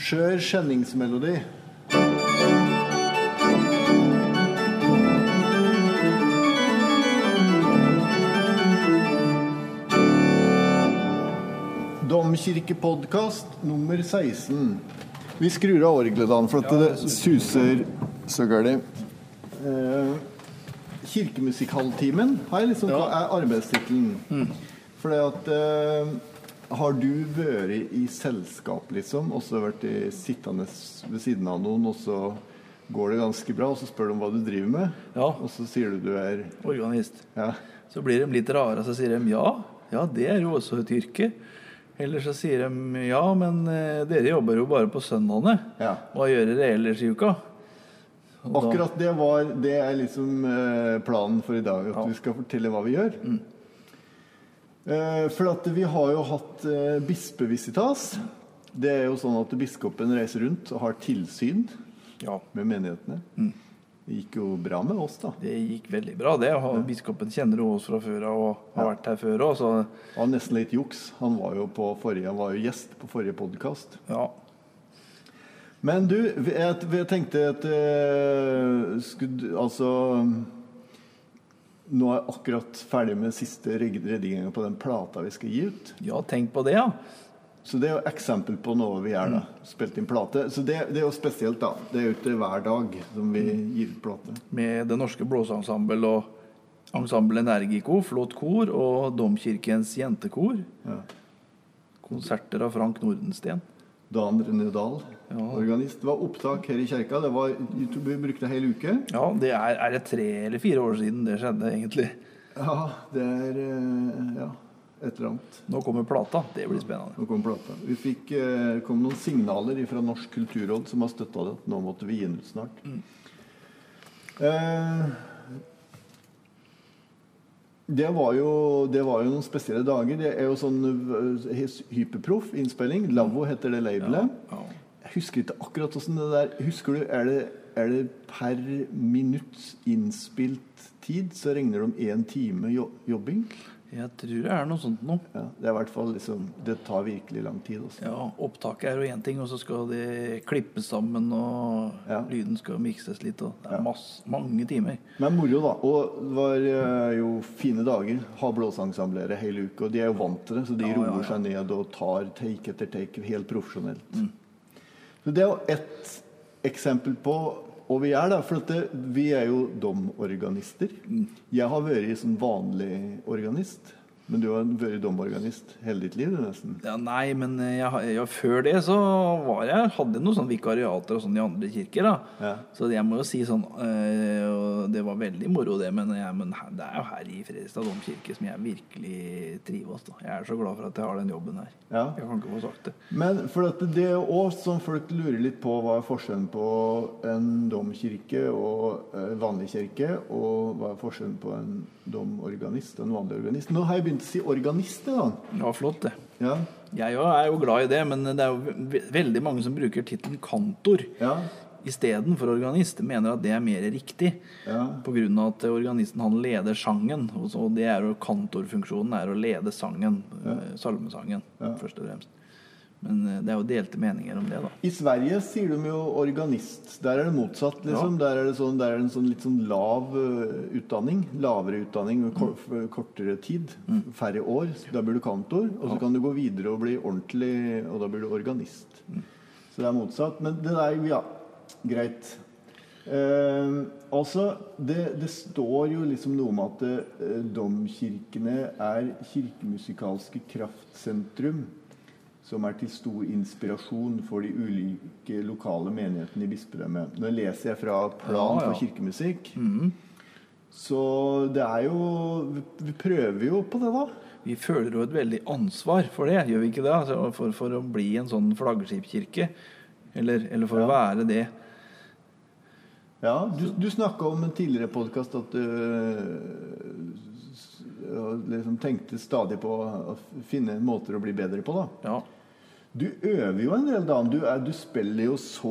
Skjør skjenningsmelodi. Domkirkepodkast nummer 16. Vi skrur av orgelet, for at det suser så galt. Eh, Kirkemusikkhalvtimen har jeg liksom, er arbeidstittelen. For det at eh, Har du vært i selskap, liksom, og så vært i, sittende ved siden av noen, og så går det ganske bra, og så spør om hva du driver med, Ja. og så sier du du er Organist. Ja. Så blir de litt rare, og så sier de ja, ja, det er jo også et yrke. Eller så sier de ja, men eh, dere jobber jo bare på søndagene. ja. Hva gjør dere ellers i uka? Og Akkurat det var Det er liksom eh, planen for i dag. At Ja. vi skal fortelle hva vi gjør. Eh, for at vi har jo hatt eh, bispevisitas. Det er jo sånn at biskopen reiser rundt og har tilsyn Ja, med menighetene. Det gikk jo bra med oss, da. det gikk veldig bra. det. Og Biskopen kjenner jo oss fra før av og har vært her før òg, var nesten litt juks. Han var jo, på forrige, han var jo gjest på forrige podkast. ja. Men du, jeg, jeg tenkte at uh, skulle, Altså Nå er jeg akkurat ferdig med siste redigeringa på den plata vi skal gi ut. Ja, tenk på det, ja. Så det er jo eksempel på noe vi gjør. da Spilt inn plate. Så det, det er jo spesielt, da. Det er jo ikke hver dag som vi gir ut plate. Med Det Norske Blåseensemble og Ensemble Energico, flott kor, og Domkirkens jentekor. Ja. Konserter av Frank Nordensten. Dan René Dahl, Ja. organist. Det var opptak her i kjerka. Det var, vi brukte ei hel uke. Ja, det er, er det tre eller fire år siden det skjedde, egentlig. Ja, det er eh, Ja, et eller annet. Nå kommer plata. Det blir spennende. Nå kommer plata. Vi fikk eh, kom noen signaler fra Norsk kulturråd som har støtta det. at Nå måtte vi gi den ut snart. Eh, det, var jo, det var jo noen spesielle dager. Det er jo sånn eh, hyperproff innspilling. Lavvo heter det labelet. Ja. Jeg husker ikke akkurat åssen det der Husker du, er det, er det per minutt innspilt tid så regner om én time jobbing? Jeg tror det er noe sånt noe. Ja, det er i hvert fall liksom Det tar virkelig lang tid. Også. Ja, Opptaket er jo én ting, og så skal det klippes sammen, og Ja. lyden skal mikses litt. Og det er masse, mange timer. Men moro, da. Og det var eh, jo fine dager. Ha blåseensemblere hele uka. Og de er jo vant til det, så de Ja, roer seg ned og tar take etter take helt profesjonelt. Mm. Så det er jo ett eksempel på og vi er, da. For det, vi er jo domorganister. Mm. Jeg har vært som vanlig organist. Men du har vært domorganist hele ditt liv, nesten. Ja, nei, men jeg, jeg, før det så var jeg, hadde jeg noen sånne vikariater og sånn i andre kirker. da. Ja. Så jeg må jo si sånn øh, Det var veldig moro, det. Men, jeg, men det er jo her i Fredrikstad domkirke som jeg virkelig trives. da. Jeg er så glad for at jeg har den jobben her. Ja. Jeg kan ikke få sagt det. Men for at det er òg som folk lurer litt på, hva er forskjellen på en domkirke og eh, vanlig kirke, og hva er forskjellen på en domorganist og en vanlig organist. Nå har jeg begynt organist, da. Ja, flott, det. Ja. Jeg er jo glad i det, men det er jo veldig mange som bruker tittelen kantor Ja. istedenfor organist. Mener at det er mer riktig. Ja. Av at organisten han leder sangen. Og så det er jo kantorfunksjonen er å lede sangen. Ja. Salmesangen, Ja. først og fremst. Men eh, det er jo delte meninger om det, da. I Sverige sier de jo organist. Der er det motsatt. liksom. Der er det sånn, der er det en sånn litt sånn lav eh, utdanning. Lavere utdanning med kor kortere tid. Færre år. Da blir du kantor. Og så kan du gå videre og bli ordentlig, og da blir du organist. Så det er motsatt. Men det der, ja, greit. Eh, altså, det, det står jo liksom noe om at eh, domkirkene er kirkemusikalske kraftsentrum som er til stor inspirasjon for de ulike lokale menighetene i bispedømmet. Nå leser jeg fra Plan Ja, ja. for kirkemusikk. Så det er jo vi, prøver jo på det, da. Vi føler jo et veldig ansvar for det, gjør vi ikke det? Altså for, for å bli en sånn flaggskipkirke. Eller, eller for å være det. Ja, Du, du snakka om en tidligere podkast at du øh, liksom tenkte stadig på å finne måter å bli bedre på. da. Ja. Du øver jo en del, da. Du, er, du spiller jo så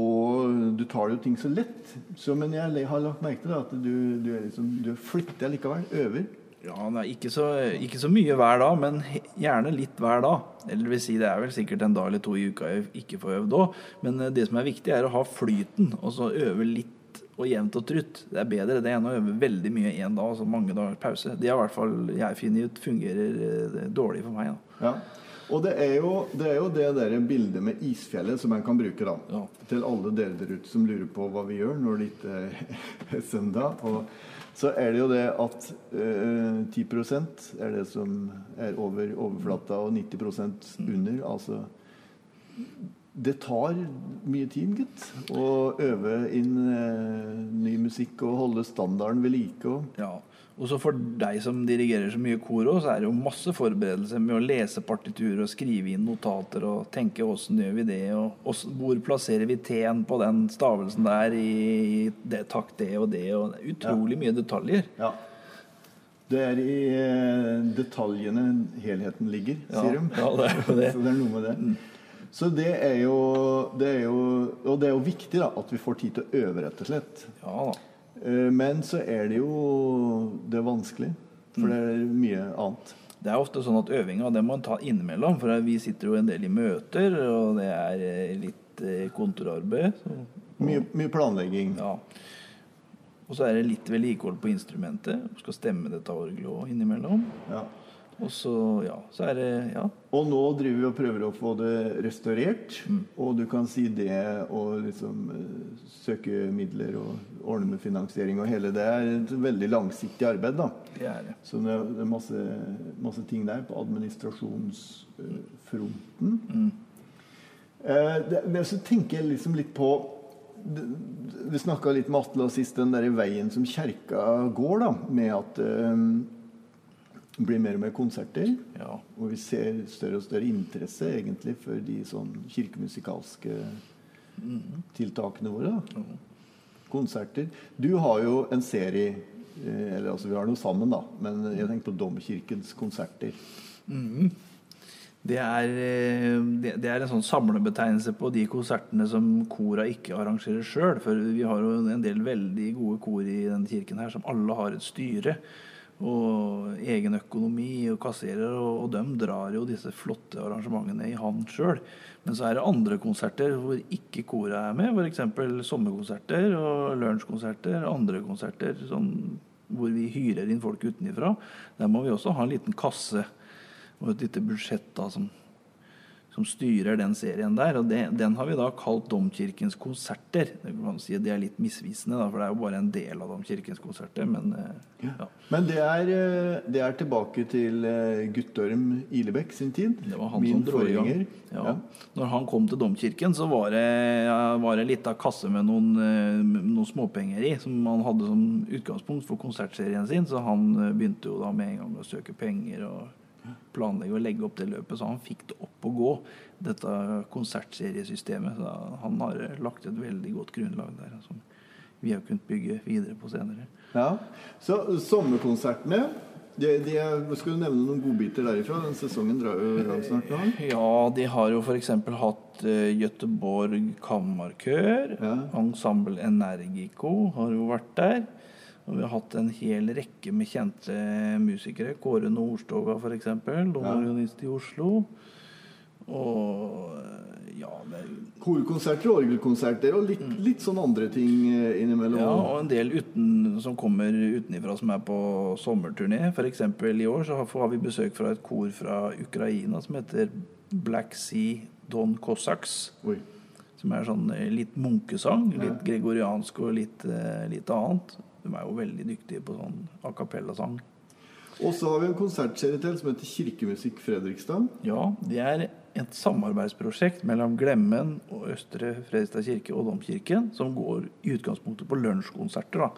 Du tar jo ting så lett. Så, men jeg har lagt merke til at du, du, er liksom, du er flittig likevel. Øver. Ja, nei, ikke, så, ikke så mye hver dag, men gjerne litt hver dag. Eller vil si, det er vel sikkert en dag eller to i uka jeg ikke får øvd òg. Men eh, det som er viktig, er å ha flyten, og så øve litt og jevnt og trutt. Det er bedre det enn å øve veldig mye én dag, altså mange dagers pause. Det har i hvert fall jeg funnet ut fungerer eh, dårlig for meg. Ja. Og det er, jo, det er jo det der bildet med isfjellet som en kan bruke da. Ja. Til alle dere der ute som lurer på hva vi gjør når det ikke er søndag. Og så er det jo det at eh, 10 er det som er over overflata, og 90% under. Altså Det tar mye tid, gitt. Å øve inn eh, ny musikk og holde standarden ved like. Og, Ja. Og så for deg som dirigerer så mye kor òg, så er det jo masse forberedelser med å lese partiturer og skrive inn notater og tenke åssen gjør vi det, og hvordan- hvor plasserer vi T-en på den stavelsen der i det takk det og det, og utrolig ja. mye detaljer. Ja. Det er i eh, detaljene helheten ligger, Ja, sier de. ja, det er jo det. Så det er noe med det. Så det er jo, det er jo Og det er jo viktig da, at vi får tid til å øve, rett og slett. Ja. Eh, Men så er det jo Det er vanskelig. For det er mye annet. Det er ofte sånn at øvinga det må en ta innimellom, for vi sitter jo en del i møter, og det er eh, litt eh, kontorarbeid. Så, Mye, mye planlegging. ja. Og så er det litt vedlikehold på instrumentet. Skal stemme dette orgelet òg innimellom. Ja. Og så, ja, så er det Ja. Og nå driver vi og prøver å få det restaurert. Og du kan si det og liksom eh, søke midler og ordne med finansiering og hele det er et veldig langsiktig arbeid, da. Det er det. Så det er, masse, masse ting der på administrasjonsfronten. Eh, det, men så tenker jeg liksom litt på Vi snakka litt med Atle og sist, den der veien som kjerka går, da, med at eh, det blir mer og mer konserter. Ja. Og vi ser større og større interesse egentlig for de sånn kirkemusikalske tiltakene våre. da. Konserter. Du har jo en serie eh, Eller altså, vi har noe sammen, da. Men jeg tenker på Domkirkens konserter. Det er, eh, det, det er en sånn samlebetegnelse på de konsertene som kora ikke arrangerer sjøl. For vi har jo en del veldig gode kor i denne kirken her som alle har et styre. Og egen økonomi og kasserer, og, og de drar jo disse flotte arrangementene i hand sjøl. Men så er det andre konserter hvor ikke koret er med, f.eks. sommerkonserter og lunsjkonserter. Andre konserter sånn, hvor vi hyrer inn folk utenifra. Der må vi også ha en liten kasse og et lite budsjett da, som, som styrer den serien der. Og det, den har vi da kalt Domkirkens konserter. Det si det er litt misvisende, da, for det er jo bare en del av Domkirkens konserter. Men eh, ja. Men det er, eh, det er tilbake til eh, Guttorm Ilebekk sin tid. Det var han Min forgjenger. Ja. Ja. Når han kom til domkirken, så var det, var det litt av kasse med noen, noen småpenger i, som han hadde som utgangspunkt for konsertserien sin. Så han begynte jo da med en gang å søke penger og planlegge og legge opp det løpet. Så han fikk det opp å gå, dette konsertseriesystemet. Så han har eh, lagt et veldig godt grunnlag der, som vi har kunnet bygge videre på senere. Ja. Så sommerkonsertene de, de Skal du nevne noen godbiter derifra? Den sesongen drar jo snart. nå. Ja, de har jo f.eks. hatt uh, Göteborg Kammarkør. Ja. Ensemble Energico har jo vært der. Og vi har hatt en hel rekke med kjente musikere. Kåre Nordstoga f.eks. Domorganist i Oslo. Og ja, det er Korkonserter og orgelkonserter og litt, litt sånn andre ting eh, innimellom. Ja, og en del uten, som kommer utenfra som er på sommerturné. F.eks. i år så har, har vi besøk fra et kor fra Ukraina som heter Black Sea Don Cossacks. Oi. Som er sånn eh, litt munkesang. Litt gregoriansk og litt, eh, litt annet. De er jo veldig dyktige på sånn a cappella-sang. Og så har vi en konsertserie til som heter Kirkemusikk Fredrikstad. Ja, det er et samarbeidsprosjekt mellom Glemmen og Østre Fredrikstad kirke og Domkirken, som går i utgangspunktet på lunsjkonserter da,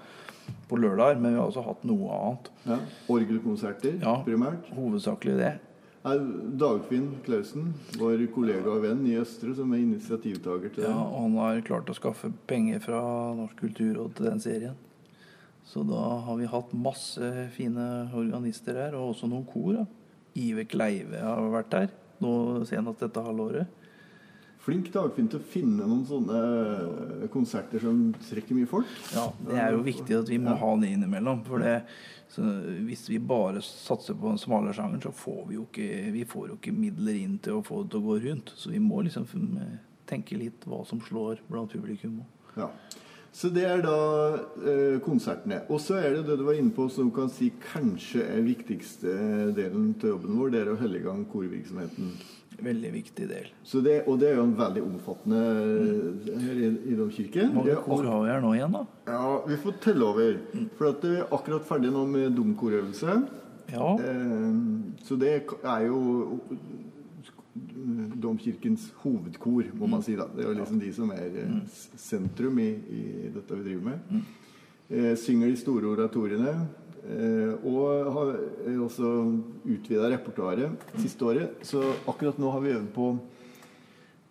på lørdager. Men vi har også hatt noe annet. Ja. Orgelkonserter Ja. primært. Hovedsakelig det. Er Dagfinn Klausen, vår kollega og venn i Østre, som er initiativtaker til det. Ja, og han har klart å skaffe penger fra Norsk kulturråd til den serien. Så da har vi hatt masse fine organister her, og også noen kor. da. Ive Kleive har vært her nå senest dette halvåret. Flink Dagfinn til å finne noen sånne eh, konserter som trekker mye folk. Ja, Det er jo viktig at vi må ha det innimellom. For det, så hvis vi bare satser på den smale sjangeren, så får vi jo ikke, vi får jo ikke midler inn til å få det til å gå rundt. Så vi må liksom tenke litt hva som slår blant publikum. Ja. Så det er da eh, konsertene. Og så er det det du var inne på som kan si kanskje er viktigste delen til jobben vår. Det er å holde i gang korvirksomheten. Veldig viktig del. Det, og det er jo en veldig omfattende her i, i Domkirken. Hvor mange kor har vi her nå igjen, da? Ja, Vi får telle over. For at vi er akkurat ferdig nå med domkorøvelse. Ja. Eh, så det er jo Domkirkens hovedkor, må man si. da. Det er jo liksom de som er eh, sentrum i, i dette vi driver med. Eh, synger de store oratoriene. Eh, og har også utvida repertoaret siste året. Så akkurat nå har vi øvd på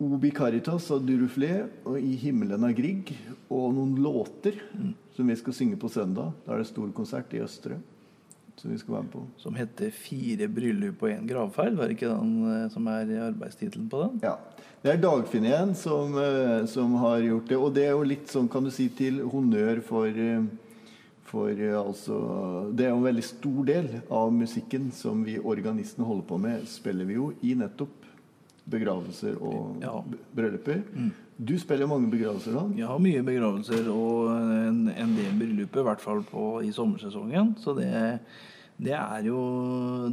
Obi Caritas av Duruflé og I himmelen av Grieg. Og noen låter mm. som vi skal synge på søndag. Da er det stor konsert i Østre som vi skal være med på. Som heter 'Fire bryllup og én gravferd'? Var det ikke den som er arbeidstittelen på den? Ja. Det er Dagfinn igjen som, som, har gjort det. Og det er jo litt sånn, kan du si, til honnør for, for altså Det er jo en veldig stor del av musikken som vi organistene holder på med, spiller vi jo i nettopp begravelser og ja. brylluper. Mm. Du spiller mange begravelser, da? Ja, mye begravelser og en, en del brylluper, i hvert fall på, i sommersesongen. Så det, det, er jo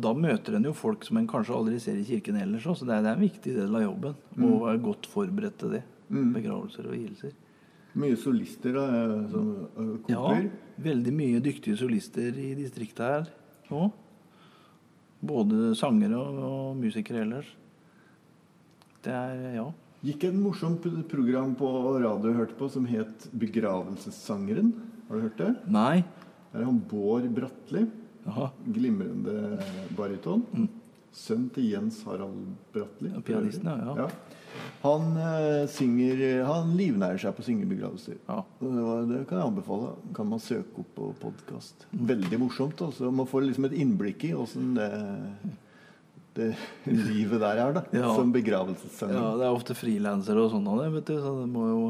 Da møter en jo folk som en kanskje aldri ser i kirken ellers òg. Så det er, det er, en viktig del av jobben mm. å være godt forberedt til det. Mm. Begravelser og vielser. Mye solister, da? Som koper? Ja, veldig mye dyktige solister i distriktet her òg. Både sangere og, og musikere ellers. Det er Ja gikk et morsomt program på radio hørte på som het 'Begravelsessangeren'. Har du hørt det? Nei. Det er han Bård Bratli. Aha. Glimrende baryton. Mm. Sønn til Jens Harald Bratli. Ja, pianisten, ja. ja. Han uh, synger Han livnærer seg på å synge. Ja. Det, kan jeg anbefale. Kan man søke opp på podkast. Mm. Veldig morsomt. Også. Man får liksom et innblikk i åssen det det livet der er, da. Ja. Som begravelsessending. Ja, det er ofte frilansere og sånn av det, vet du. Så det må jo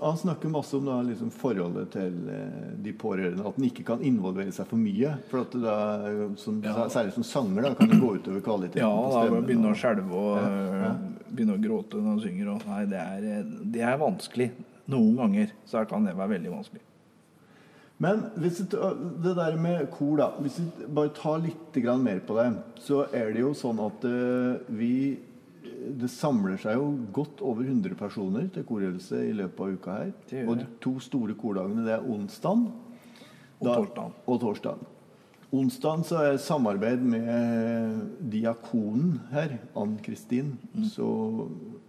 han snakker masse om da, liksom, forholdet til eh, de pårørende. At en ikke kan involvere seg for mye. For at da, som, ja. Særlig som sanger da, kan det gå utover kvaliteten ja, på stemmen. da begynne å skjelve og ja, begynne å gråte når han synger. Og, nei, det er, det er vanskelig. Noen ganger så kan det være veldig vanskelig. Men hvis det, det der med kor, da Hvis vi bare tar litt mer på det, så er det jo sånn at uh, vi Det samler seg jo godt over 100 personer til korøvelse i løpet av uka her. Og de to store kordagene, det er onsdag og torsdag. Og torsdag. Onsdag så er samarbeid med diakonen her, Ann Kristin, mm. så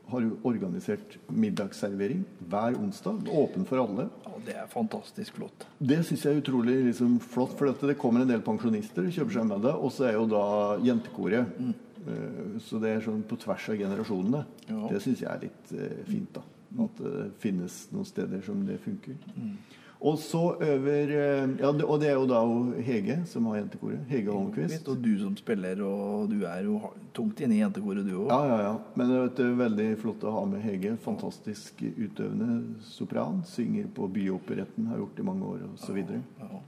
har jo organisert middagsservering hver onsdag. Åpen for alle. Ja, Det er fantastisk flott. Det syns jeg er utrolig liksom, flott, for det kommer en del pensjonister kjøper seg med det. Og så er jo da jentekoret. Mm. Uh, så det er sånn på tvers av generasjonene. Ja. Det syns jeg er litt uh, fint. da At det finnes noen steder som det funker. Mm. Og så over eh, ja, Og det er jo da Hege som har jentekoret. Hege Holmquist. Og du som spiller, og du er jo tungt inne i jentekoret, du òg. Ja, ja, ja. Men det er veldig flott å ha med Hege. Fantastisk utøvende sopran. Synger på Byoperetten, har gjort det i mange år, osv. Og, så ja, ja.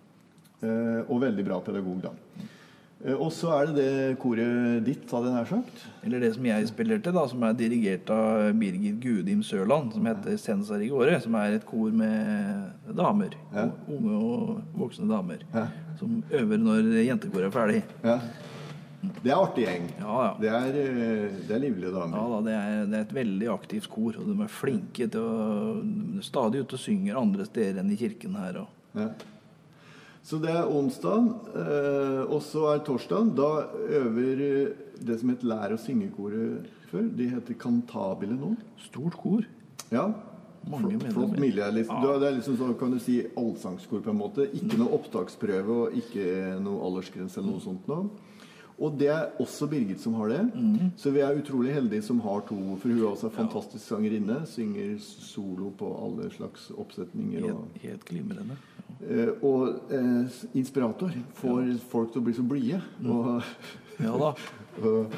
eh, og veldig bra pedagog, da. Eh, og så er det det koret ditt, hadde jeg nær sagt. Eller det som jeg spiller til, da, som er dirigert av Birgit Gudim Sørland. Som heter Sensa Rigore. Som er et kor med damer. Ja. Unge og voksne damer. Ja. Som øver når jentekoret er ferdig. Ja. Det er artig gjeng. Ja, ja. Det, er, eh, det er livlige damer. Ja, da, det, er, det, er, et veldig aktivt kor. Og de er flinke til å Stadig ute og synger andre steder enn i kirken her. Og. Så det er onsdag, eh, og så er torsdag. Da øver eh, det som het Lær- og syngekoret før. De heter Kantabile nå. Stort kor. Ja. Mange flott, flott miljø. Liksom. Ja. Det er liksom så, kan du si, allsangskor på en måte. Ikke noe opptaksprøve og ikke noe aldersgrense eller noe sånt noe. Og det er også Birgit som har det. Mm. Så vi er utrolig heldige som har to. For hun er også en fantastisk sangerinne. Synger solo på alle slags oppsetninger. Helt, helt glimrende. Uh, og uh, inspirator. Får ja. folk til å bli så blide. Mm. ja da. og,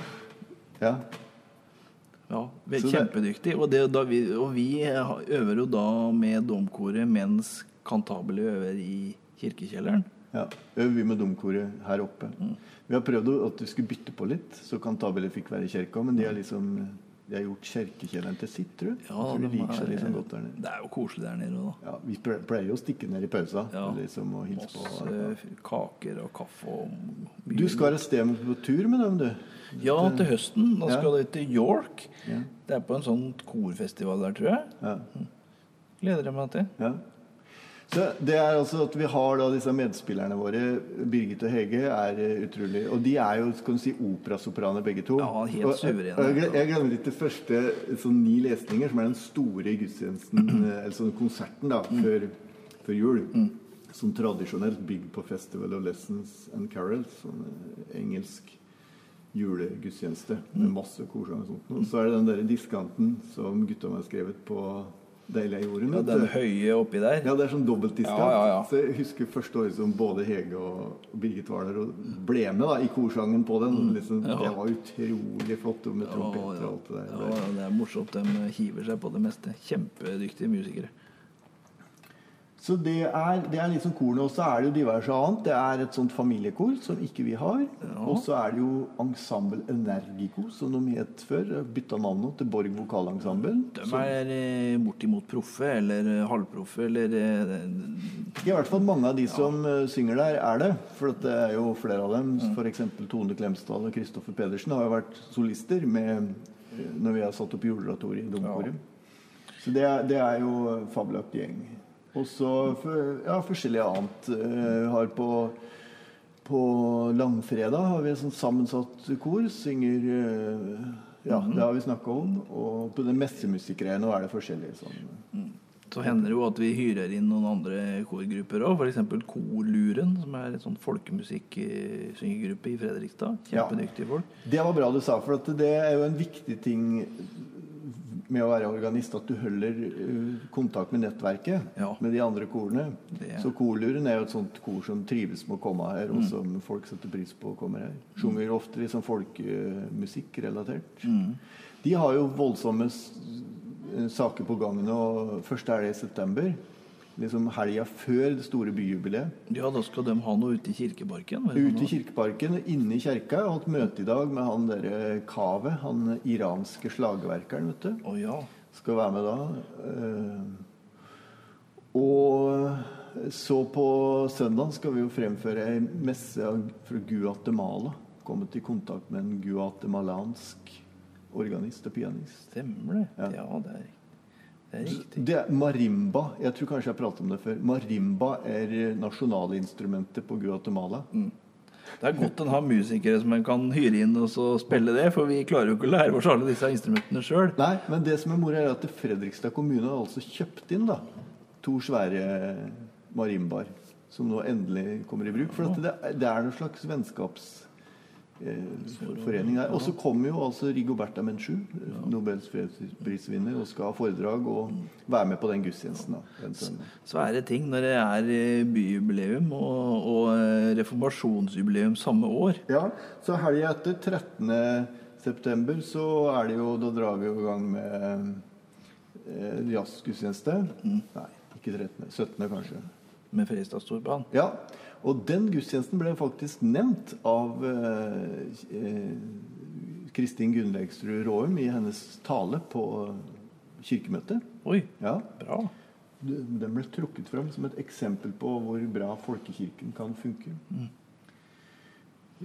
ja. Ja, vi er kjempedyktige. Og, og vi øver jo da med domkoret mens kantabele øver i kirkekjelleren. Ja, øver vi med domkoret her oppe. Mm. Vi har prøvd at vi skulle bytte på litt, så Cantabile fikk være i kirka. Men de har liksom de har gjort kirkekjelleren til sitt, tror jeg. jeg tror de liker seg liksom godt der nede. Det er jo koselig der nede òg, da. Ja, vi pleier jo å stikke ned i pausa Ja. liksom, og hilse på. Masse kaker og kaffe og mye Du skal et sted på tur med dem, du. Ja, til høsten. Da Ja. skal de til York. Ja. Det er på en sånn korfestival der, tror jeg. Ja. Gleder jeg meg til. Ja. Så det er altså at Vi har da disse medspillerne våre. Birgit og Hege er eh, utrolig Og de er jo skal du si, operasopraner begge to. Ja, helt og, suverene. og jeg, glemmer jeg glemmer ikke første sånn ni lesninger, som er den store gudstjenesten, eh, eller sånn konserten da, Mm. før, før jul. Som tradisjonelt bygd på Festival of Lessons and Carols. Sånn eh, engelsk julegudstjeneste Mm. med masse korsang og sånt. Og så er det den der diskanten som gutta har skrevet på Deilige gjorde. Ja, den høye oppi der. Ja, det er sånn dobbeltdiskant. Ja, ja, ja. Så jeg husker første året som både Hege og Birgit var der og ble med da, i korsangen på den. Liksom, Mm. Ja. Det var utrolig flott med trompeter og alt det der. Ja, det er morsomt. De hiver seg på det meste. Kjempedyktige musikere. Så det er, det er liksom korene. Og så er det jo diverse annet. Det er et sånt familiekor som ikke vi har. Og så er det jo Ensemble Energico, som de het før. Bytta navn nå til Borg Vokalensemble. De er eh, bortimot proffe eller eh, halvproffe eller eh, I hvert fall mange av de som eh, synger der, er det. For det er jo flere av dem. Mm. F.eks. Tone Klemsdal og Kristoffer Pedersen har jo vært solister med, eh, når vi har satt opp juleoratoriet i Domkoret. Så det er, det er jo fabelaktig gjeng. Og så ja, forskjellig annet. Eh, har på på langfredag har vi et sånt sammensatt kor. Synger eh, Ja, -hmm. det har vi snakka om. Og på det messemusikkgreia er det forskjellig. Sånn. Så hender det jo at vi hyrer inn noen andre korgrupper òg. F.eks. Korluren, som er en sånn folkemusikksyngergruppe i Fredrikstad. Ja. Kjempedyktige folk. Det var bra du sa, for det er jo en viktig ting med å være organist at du holder uh, kontakt med nettverket Ja. med de andre korene. Det- Så Korluren er jo et sånt kor som trives med å komme her, Mm. og som folk setter pris på å komme her. Sjunger ofte liksom folkemusikk-relatert. Mm. De har jo voldsomme eh, saker på gangen, og først er det i september. Liksom helga før det store byjubileet. Ja, da skal de ha noe ute i kirkeparken. Ute i Kirkeparken, inne i kjerka. Hatt møte i dag med han derre Kaveh, han iranske slagverkeren, vet du. Oh, ja. Skal være med da. Eh, Og så på søndag skal vi jo fremføre ei messe fra Guatemala. Kommet i kontakt med en guatemalansk organist og pianist. Stemmer det. Ja. Ja, det er, det er riktig. Det er marimba. Jeg tror kanskje jeg har pratet om det før. Marimba er nasjonalinstrumentet på Guatemala. Det er godt en har musikere som en kan hyre inn og så spille det, for vi klarer jo ikke å lære oss alle disse instrumentene sjøl. Nei, men det som er moro, er at Fredrikstad kommune har altså kjøpt inn da, to svære marimbaer. Som nå endelig kommer i bruk. For det, det er noen slags eh, forening der. Og så kommer jo altså Rigoberta Menchu, Nobels fredsprisvinner, og skal ha foredrag og være med på den gudstjenesten. Svære ting når det er eh, byjubileum og, og eh, reformasjonsjubileum samme år. Ja, så helga etter 13. september så er det jo Da drar vi i gang med eh, jazzgudstjeneste. Nei, ikke 13. 17. kanskje. Med Fredrikstad Storbanen? Ja, og den gudstjenesten ble faktisk nevnt av eh, eh, Kristin Gunnleiksrud Råum i hennes tale på kirkemøtet. Oi, Ja, bra. Den ble trukket fram som et eksempel på hvor bra folkekirken kan funke.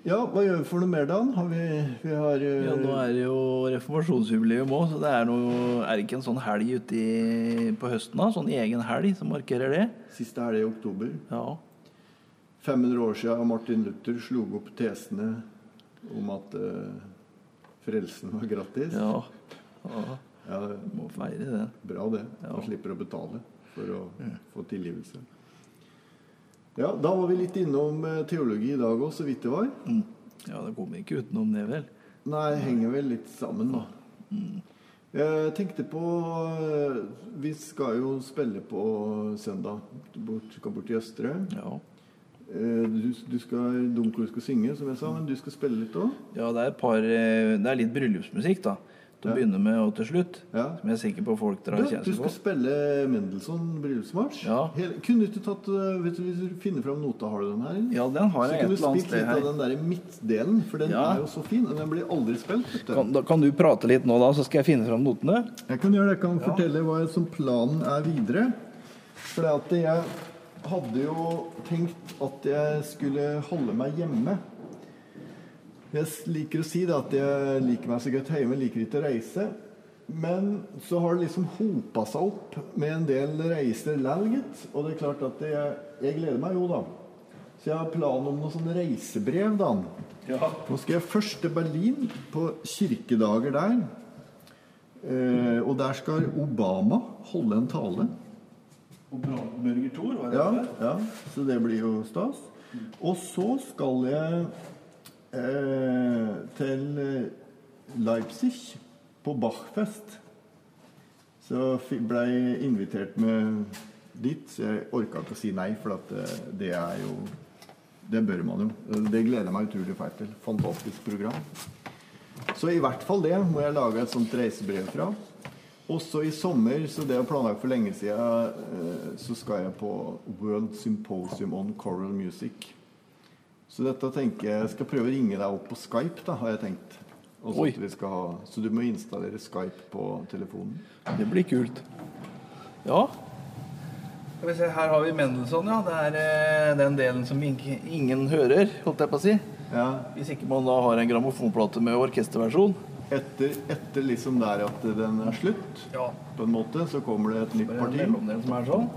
Ja, hva gjør vi for noe mer, Dan? Har vi, vi har eh, Ja, Nå er det jo reformasjonsjubileum òg, så det er, noe, er det ikke en sånn helg ute i, på høsten? da? Sånn egen helg som markerer det? Siste helg i oktober. Ja. 500 år siden Martin Luther slo opp tesene om at uh, frelsen var gratis. ja. ja. Ja, Må feire det. Bra det. Ja. Man slipper å betale for å få tilgivelse. Ja, Da var vi litt innom eh, teologi i dag òg, så vidt det var. Mm. Ja, det kommer ikke utenom det, vel? Nei, henger vel litt sammen, da. Jeg tenkte på eh, Vi skal jo spille på søndag. Bort, skal bort til Østre. Ja. Eh, Du, du skal, Domkor skal synge, som jeg sa, men du skal spille litt òg? Ja, det er par eh, Det er litt bryllupsmusikk, da. til å begynne med og til slutt. Ja. Som jeg er sikker på folk drar på du skal spille Mendelssohn bryllupsmarsj. Ja. Hele- Kunne du ikke tatt øh, vet du, Hvis du finner fram nota, har du den her? Ja, den har Så jeg et kunne du eller spilt sted litt av den der midtdelen, for den Ja. er jo så fin. Og den blir aldri spilt. Vet du. Kan, da, kan du prate litt nå, da, så skal jeg finne fram notene? Jeg kan gjøre det. Jeg kan fortelle hva som planen er videre. For det at jeg hadde jo tenkt at jeg skulle holde meg hjemme. Jeg liker å si det at jeg liker meg så godt hjemme, liker ikke å reise. Men så har det liksom hopa seg opp med en del reiser lell, gitt. Og det er klart at jeg, jeg gleder meg jo, da. Så jeg har planen om noen sånne reisebrev, da. Ja. Nå skal jeg først til Berlin, på kirkedager der. Eh, og der skal Obama holde en tale. Og Burger Thor, var det Ja, det? ja, så det blir jo stas. Og så skal jeg eh, til eh, Leipzig på Bachfest. Så blei invitert med dit, så jeg orka ikke å si nei, for at det, det er jo Det bør man jo. Det gleder jeg meg utrolig fælt til. Fantastisk program. Så i hvert fall det må jeg lage et sånt reisebrev fra. Også i sommer, så det er planlagt for lenge siden, eh, så skal jeg på World Symposium on Choral Music. Så dette tenker jeg jeg skal prøve å ringe deg opp på Skype, da, har jeg tenkt. Så, Oi. vi skal ha, så du må installere Skype på telefonen. Det blir kult. Ja. Skal vi se, Her har vi Mendelssohn, ja. Det er eh, den delen som ingen hører, holdt jeg på å si. Ja, Hvis ikke man da har en grammofonplate med orkesterversjon. Etter, etter liksom der at den er slutt, Ja. på en måte, så kommer det et nytt parti. mellomdel som er sånn.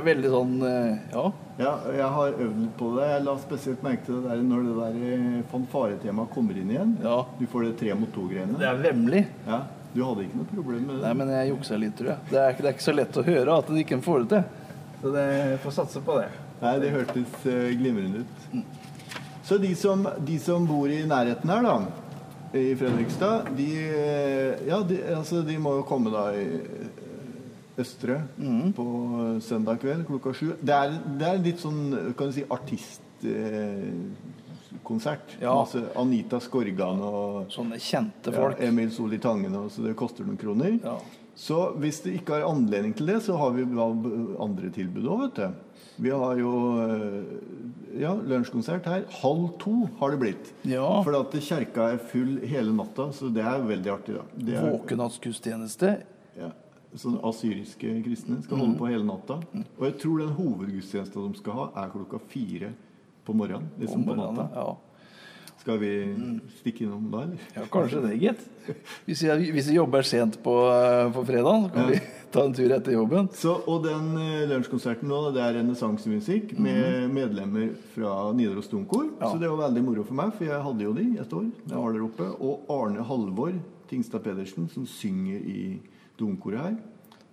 Er veldig sånn eh, Ja. Ja, jeg har øvd litt på det. Jeg la spesielt merke til det der når det der eh, fanfaretemaet kommer inn igjen. Ja. Du får det tre mot to-greiene. Det er vemmelig. Ja, Du hadde ikke noe problem med det? Nei, men jeg juksa litt, tror jeg. Det er, det er ikke så lett å høre at de ikke får det til. Så det får satse på det. Nei, det hørtes eh, glimrende ut. Så de som, de som bor i nærheten her, da, i Fredrikstad, de, ja, de, altså, de må jo komme da i eh, Østre på søndag kveld klokka sju. Det er, det er litt sånn kan du si, artistkonsert. Ja. Altså Anita Skorgan og Sånne kjente ja, folk. Emil Soli Tangen, så det koster noen kroner. Ja. Så hvis det ikke har anledning til det, så har vi andre tilbud òg, vet du. Vi har jo eh, ja, lunsjkonsert her. Halv to har det blitt. Ja. For at kjerka er full hele natta, så det er veldig artig. da. Våkenatsgudstjeneste. ja, sånn Asyriske kristne skal Mm. holde på hele natta. Og jeg tror den hovedgudstjenesten de skal ha, er klokka fire på morgenen. Liksom på natta. Ja. Skal vi stikke innom da, eller? ja, kanskje det, gitt. Hvis vi, hvis vi jobber sent på, eh, på fredag, så kan vi ta en tur etter jobben. Så, og den eh, lunsjkonserten nå, det er renessansemusikk med medlemmer fra Nidaros Domkor. Mhm. Ja. Så det var veldig moro for meg, for jeg hadde jo de et år. Jeg var der oppe. Og Arne Halvor Tingstad Pedersen, som synger i domkoret her.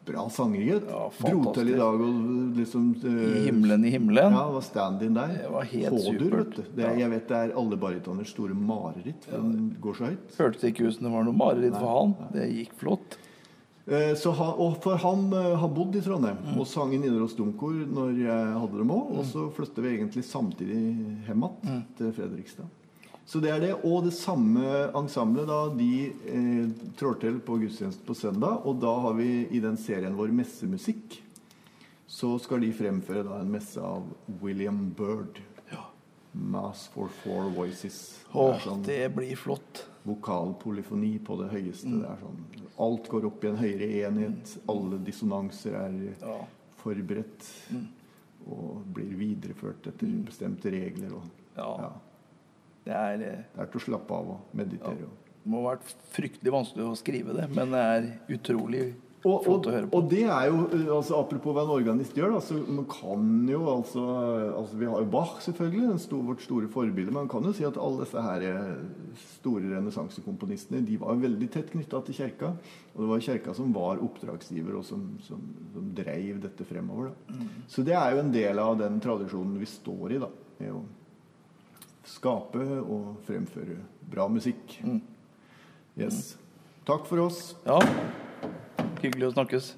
Bra sanger, gitt. Ja, Dro til i dag og liksom eh, I himmelen i himmelen. Ja, var stand-in der. Det var helt Hådur, supert. vet du. Det er, jeg vet det er alle baritoners store mareritt, for den går så høyt. Hørtes ikke ut som det var noe mareritt for han. Det gikk flott. Eh, Så og for han eh, har bodd i Trondheim Mm. og sang i Nidaros Domkor når jeg hadde dem òg. Og så flyttet vi egentlig samtidig hjem igjen Mm. til Fredrikstad. Så det er det. Og det samme ensemblet, da, de eh, trår til på gudstjeneste på søndag. Og da har vi i den serien vår Messemusikk, så skal de fremføre da en messe av William Byrd. Ja. 'Mass for Four Voices'. Åh, det, sånn det blir flott. vokalpolyfoni på det høyeste. Det er sånn, alt går opp i en høyere enhet. Alle dissonanser er Ja. forberedt og blir videreført etter bestemte regler. Og, Ja. ja. Det er eh, Det er til å slappe av og meditere. Ja, Det må ha vært fryktelig vanskelig å skrive det, men det er utrolig Og, flott å høre på. og det er jo uh, altså, Apropos hva en organist gjør, da, så man kan jo altså, altså Vi har jo Bach, selvfølgelig, den sto, vårt store forbilde. Men man kan jo si at alle disse her eh, store renessansekomponistene de var veldig tett knytta til kirka. Og det var kirka som var oppdragsgiver, og som, som, som dreiv dette fremover. Da. Mm. Så det er jo en del av den tradisjonen vi står i. da, i å skape og fremføre bra musikk. Mm. Yes. Takk for oss. Ja. Hyggelig å snakkes.